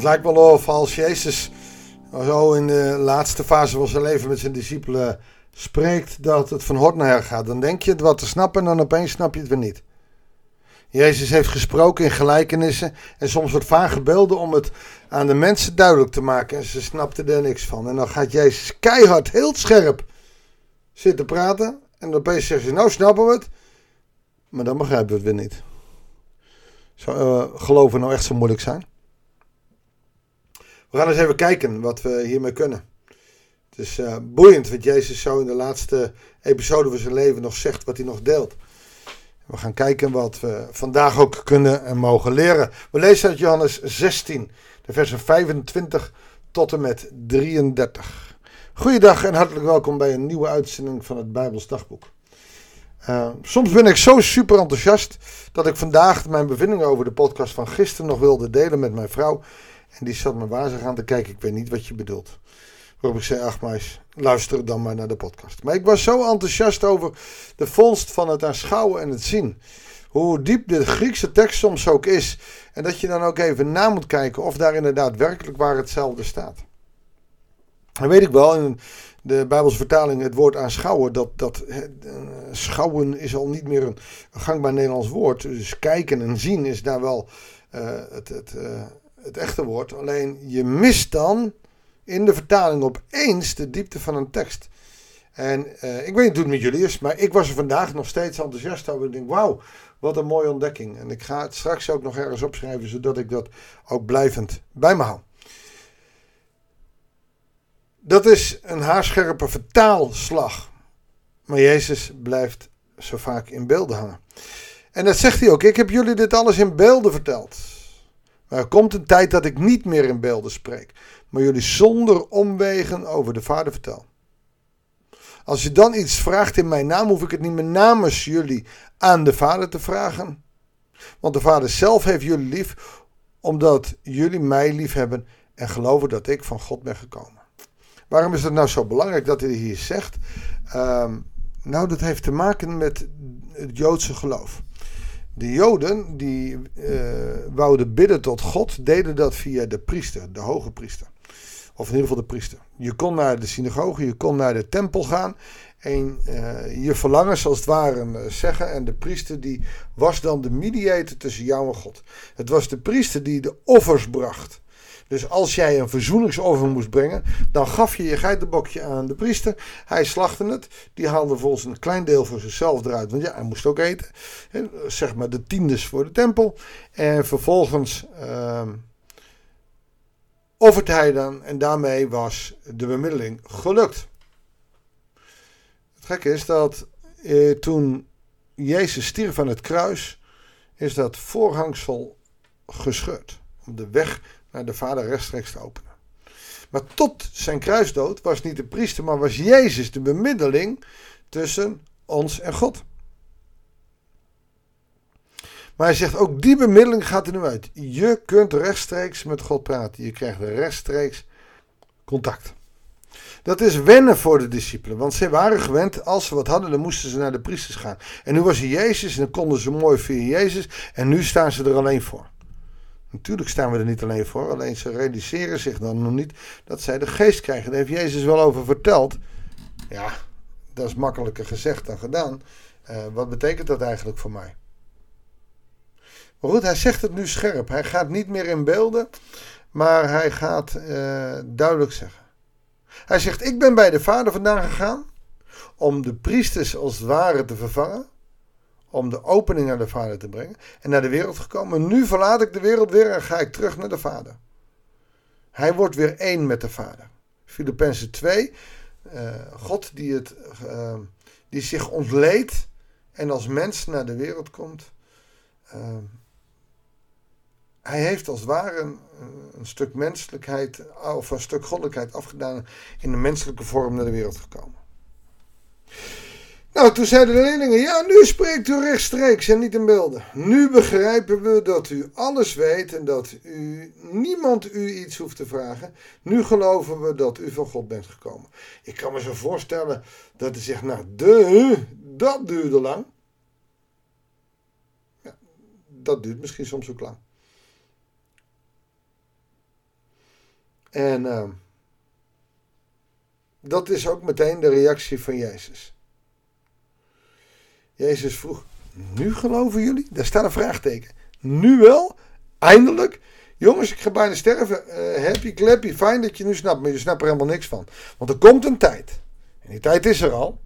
Het lijkt wel of als Jezus zo in de laatste fase van zijn leven met zijn discipelen spreekt dat het van hort naar her gaat. Dan denk je het wat te snappen en dan opeens snap je het weer niet. Jezus heeft gesproken in gelijkenissen en soms wat vage beelden om het aan de mensen duidelijk te maken. En ze snapten er niks van. En dan gaat Jezus keihard, heel scherp zitten praten. En opeens zeggen ze, nou snappen we het. Maar dan begrijpen we het weer niet. Zou uh, geloven nou echt zo moeilijk zijn? We gaan eens even kijken wat we hiermee kunnen. Het is uh, boeiend wat Jezus zo in de laatste episode van zijn leven nog zegt, wat hij nog deelt. We gaan kijken wat we vandaag ook kunnen en mogen leren. We lezen uit Johannes 16, de versen 25 tot en met 33. Goeiedag en hartelijk welkom bij een nieuwe uitzending van het Bijbels Dagboek. Uh, soms ben ik zo super enthousiast dat ik vandaag mijn bevindingen over de podcast van gisteren nog wilde delen met mijn vrouw. En die zat me wazig aan te kijken, ik weet niet wat je bedoelt. Waarop ik zei, ach meis, luister dan maar naar de podcast. Maar ik was zo enthousiast over de vondst van het aanschouwen en het zien. Hoe diep de Griekse tekst soms ook is. En dat je dan ook even na moet kijken of daar inderdaad werkelijk waar hetzelfde staat. En weet ik wel, in de Bijbelse vertaling het woord aanschouwen, dat, dat schouwen is al niet meer een, gangbaar Nederlands woord. Dus kijken en zien is daar wel uh, het, het, uh, het echte woord. Alleen je mist dan in de vertaling opeens de diepte van een tekst. En uh, ik weet niet hoe het met jullie is, maar ik was er vandaag nog steeds enthousiast over. Ik denk, wauw, wat een mooie ontdekking. En ik ga het straks ook nog ergens opschrijven, zodat ik dat ook blijvend bij me hou. Dat is een haarscherpe vertaalslag. Maar Jezus blijft zo vaak in beelden hangen. En dat zegt hij ook. Ik heb jullie dit alles in beelden verteld. Maar er komt een tijd dat ik niet meer in beelden spreek, maar jullie zonder omwegen over de Vader vertel. Als je dan iets vraagt in mijn naam, hoef ik het niet meer namens jullie aan de Vader te vragen. Want de Vader zelf heeft jullie lief, omdat jullie mij lief hebben en geloven dat ik van God ben gekomen. Waarom is het nou zo belangrijk dat hij hier zegt? Um, nou, dat heeft te maken met het Joodse geloof. De Joden die uh, wouden bidden tot God, deden dat via de priester, de hoge priester. Of in ieder geval de priester. Je kon naar de synagoge, je kon naar de tempel gaan. En uh, je verlangens als het ware uh, zeggen. En de priester die was dan de mediator tussen jou en God. Het was de priester die de offers bracht. Dus als jij een verzoeningsoffer moest brengen, dan gaf je je geitenbokje aan de priester. Hij slachtte het. Die haalde volgens een klein deel voor zichzelf eruit. Want ja, hij moest ook eten. Zeg maar de tiendes voor de tempel. En vervolgens uh, offerde hij dan. En daarmee was de bemiddeling gelukt. Het gekke is dat eh, toen Jezus stierf aan het kruis, is dat voorhangsel gescheurd. Om de weg naar de Vader rechtstreeks te openen. Maar tot zijn kruisdood was niet de priester, maar was Jezus de bemiddeling tussen ons en God. Maar hij zegt ook die bemiddeling gaat er nu uit. Je kunt rechtstreeks met God praten. Je krijgt rechtstreeks contact. Dat is wennen voor de discipelen, want ze waren gewend, als ze wat hadden, dan moesten ze naar de priesters gaan. En nu was hij Jezus en dan konden ze mooi via Jezus en nu staan ze er alleen voor. Natuurlijk staan we er niet alleen voor, alleen ze realiseren zich dan nog niet dat zij de geest krijgen. Daar heeft Jezus wel over verteld. Ja, dat is makkelijker gezegd dan gedaan. Uh, wat betekent dat eigenlijk voor mij? Maar goed, hij zegt het nu scherp. Hij gaat niet meer in beelden, maar hij gaat uh, duidelijk zeggen. Hij zegt: Ik ben bij de Vader vandaan gegaan om de priesters als het ware te vervangen om de opening naar de Vader te brengen en naar de wereld gekomen. Nu verlaat ik de wereld weer en ga ik terug naar de Vader. Hij wordt weer één met de Vader. Filippenzen 2, uh, God die, het, uh, die zich ontleedt en als mens naar de wereld komt. Uh, hij heeft als het ware een, een, stuk menselijkheid of een stuk goddelijkheid afgedaan in de menselijke vorm naar de wereld gekomen. Nou, toen zeiden de leerlingen, ja, nu spreekt u rechtstreeks en niet in beelden. Nu begrijpen we dat u alles weet en dat u, niemand u iets hoeft te vragen. Nu geloven we dat u van God bent gekomen. Ik kan me zo voorstellen dat hij zegt, nou, de, dat duurde lang. Dat duurt misschien soms ook lang. En uh, dat is ook meteen de reactie van Jezus. Jezus vroeg: Nu geloven jullie? Daar staat een vraagteken. Nu wel? Eindelijk? Jongens, ik ga bijna sterven. Uh, happy, clappy, fijn dat je nu snapt. Maar je snapt er helemaal niks van. Want er komt een tijd. En die tijd is er al.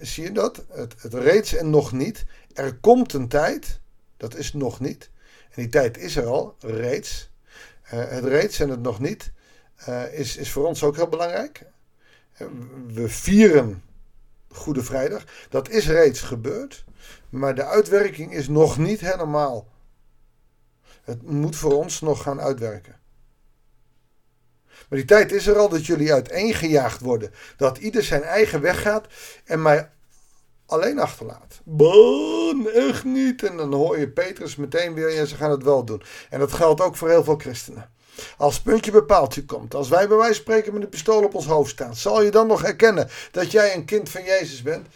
Zie je dat? Het, het reeds en nog niet. Er komt een tijd. Dat is nog niet. En die tijd is er al, reeds. Uh, het reeds en het nog niet is, is voor ons ook heel belangrijk. We vieren Goede Vrijdag. Dat is reeds gebeurd. Maar de uitwerking is nog niet helemaal. Het moet voor ons nog gaan uitwerken. Maar die tijd is er al dat jullie uiteengejaagd worden. Dat ieder zijn eigen weg gaat en mij alleen achterlaat. Bon, echt niet. En dan hoor je Petrus meteen weer, ja, ze gaan het wel doen. En dat geldt ook voor heel veel christenen. Als puntje bepaaltje komt, als wij bij wijze spreken met een pistool op ons hoofd staan, zal je dan nog erkennen dat jij een kind van Jezus bent?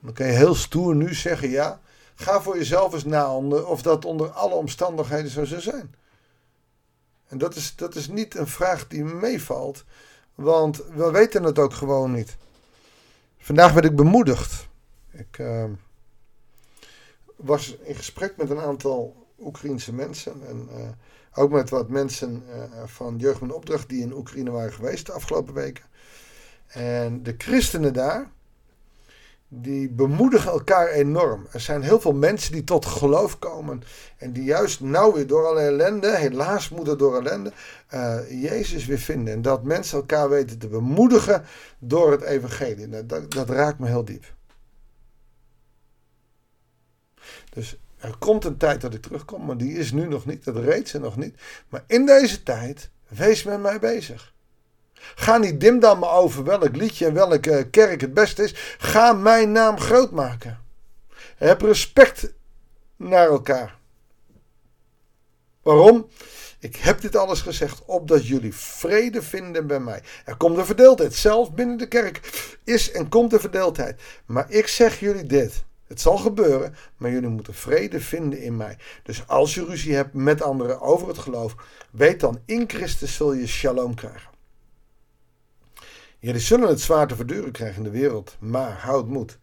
Dan kan je heel stoer nu zeggen, ja, ga voor jezelf eens na of dat onder alle omstandigheden zo zou zijn. En dat is, dat is niet een vraag die meevalt, want we weten het ook gewoon niet. Vandaag werd ik bemoedigd. Ik uh, was in gesprek met een aantal Oekraïense mensen en uh, ook met wat mensen uh, van Jeugd met Opdracht die in Oekraïne waren geweest de afgelopen weken. En de christenen daar, die bemoedigen elkaar enorm. Er zijn heel veel mensen die tot geloof komen. En die juist nou weer door alle ellende, helaas moeten door ellende, uh, Jezus weer vinden. En dat mensen elkaar weten te bemoedigen door het evangelie. Dat, dat raakt me heel diep. Dus er komt een tijd dat ik terugkom, maar die is nu nog niet. Dat reed ze nog niet. Maar in deze tijd, wees met mij bezig. Ga niet dimdammen over welk liedje en welke kerk het beste is. Ga mijn naam groot maken. Heb respect naar elkaar. Waarom? Ik heb dit alles gezegd opdat jullie vrede vinden bij mij. Er komt een verdeeldheid. Zelfs binnen de kerk is en komt een verdeeldheid. Maar ik zeg jullie dit. Het zal gebeuren, maar jullie moeten vrede vinden in mij. Dus als je ruzie hebt met anderen over het geloof, weet dan, in Christus zul je shalom krijgen. Jullie zullen het zwaar te verduren krijgen in de wereld, maar houd moed.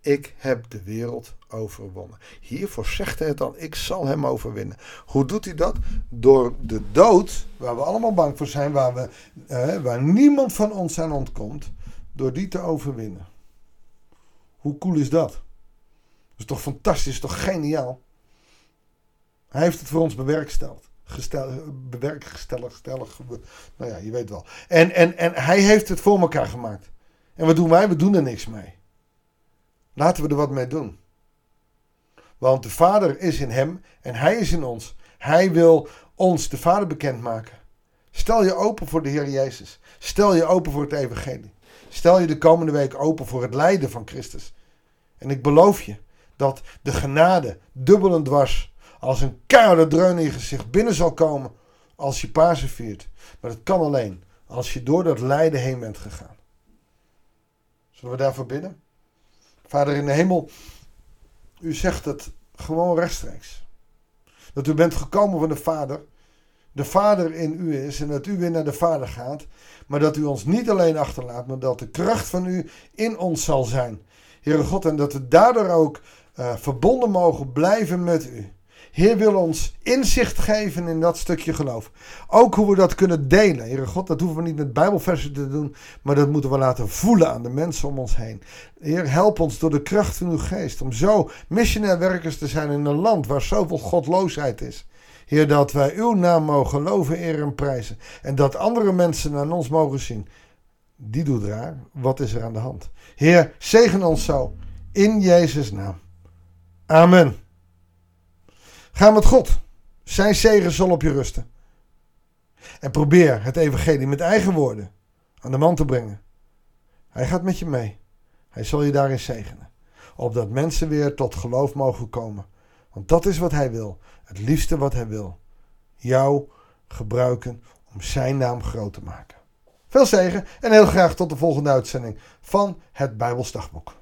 Ik heb de wereld overwonnen. Hiervoor zegt hij het al, ik zal hem overwinnen. Hoe doet hij dat? Door de dood, waar we allemaal bang voor zijn, waar, we, eh, waar niemand van ons aan ontkomt, door die te overwinnen. Hoe cool is dat? Is toch fantastisch, toch geniaal? Hij heeft het voor ons bewerksteld. Gestel, bewerkstellig, nou ja, je weet wel. En, en, en hij heeft het voor elkaar gemaakt. En wat doen wij? We doen er niks mee. Laten we er wat mee doen. Want de Vader is in hem en hij is in ons. Hij wil ons de Vader bekendmaken. Stel je open voor de Heer Jezus. Stel je open voor het Evangelie. Stel je de komende week open voor het lijden van Christus. En ik beloof je, dat de genade dubbel en dwars als een keiharde dreun in je gezicht binnen zal komen als je Pasen viert. Maar dat kan alleen als je door dat lijden heen bent gegaan. Zullen we daarvoor bidden? Vader in de hemel, u zegt het gewoon rechtstreeks. Dat u bent gekomen van de Vader. De Vader in u is en dat u weer naar de Vader gaat. Maar dat u ons niet alleen achterlaat, maar dat de kracht van u in ons zal zijn. Heere God, en dat we daardoor ook uh, verbonden mogen blijven met u. Heer wil ons inzicht geven in dat stukje geloof. Ook hoe we dat kunnen delen. Heere God, dat hoeven we niet met bijbelversen te doen. Maar dat moeten we laten voelen aan de mensen om ons heen. Heer, help ons door de kracht van uw geest. Om zo missionair werkers te zijn in een land waar zoveel godloosheid is. Heer, dat wij uw naam mogen loven, eer en prijzen. En dat andere mensen naar ons mogen zien. Die doet raar. Wat is er aan de hand? Heer, zegen ons zo. In Jezus' naam. Amen. Ga met God. Zijn zegen zal op je rusten. En probeer het evangelie met eigen woorden aan de man te brengen. Hij gaat met je mee. Hij zal je daarin zegenen. Opdat mensen weer tot geloof mogen komen. Want dat is wat hij wil. Het liefste wat hij wil. Jou gebruiken om zijn naam groot te maken. Veel zegen en heel graag tot de volgende uitzending van het Bijbelsdagboek.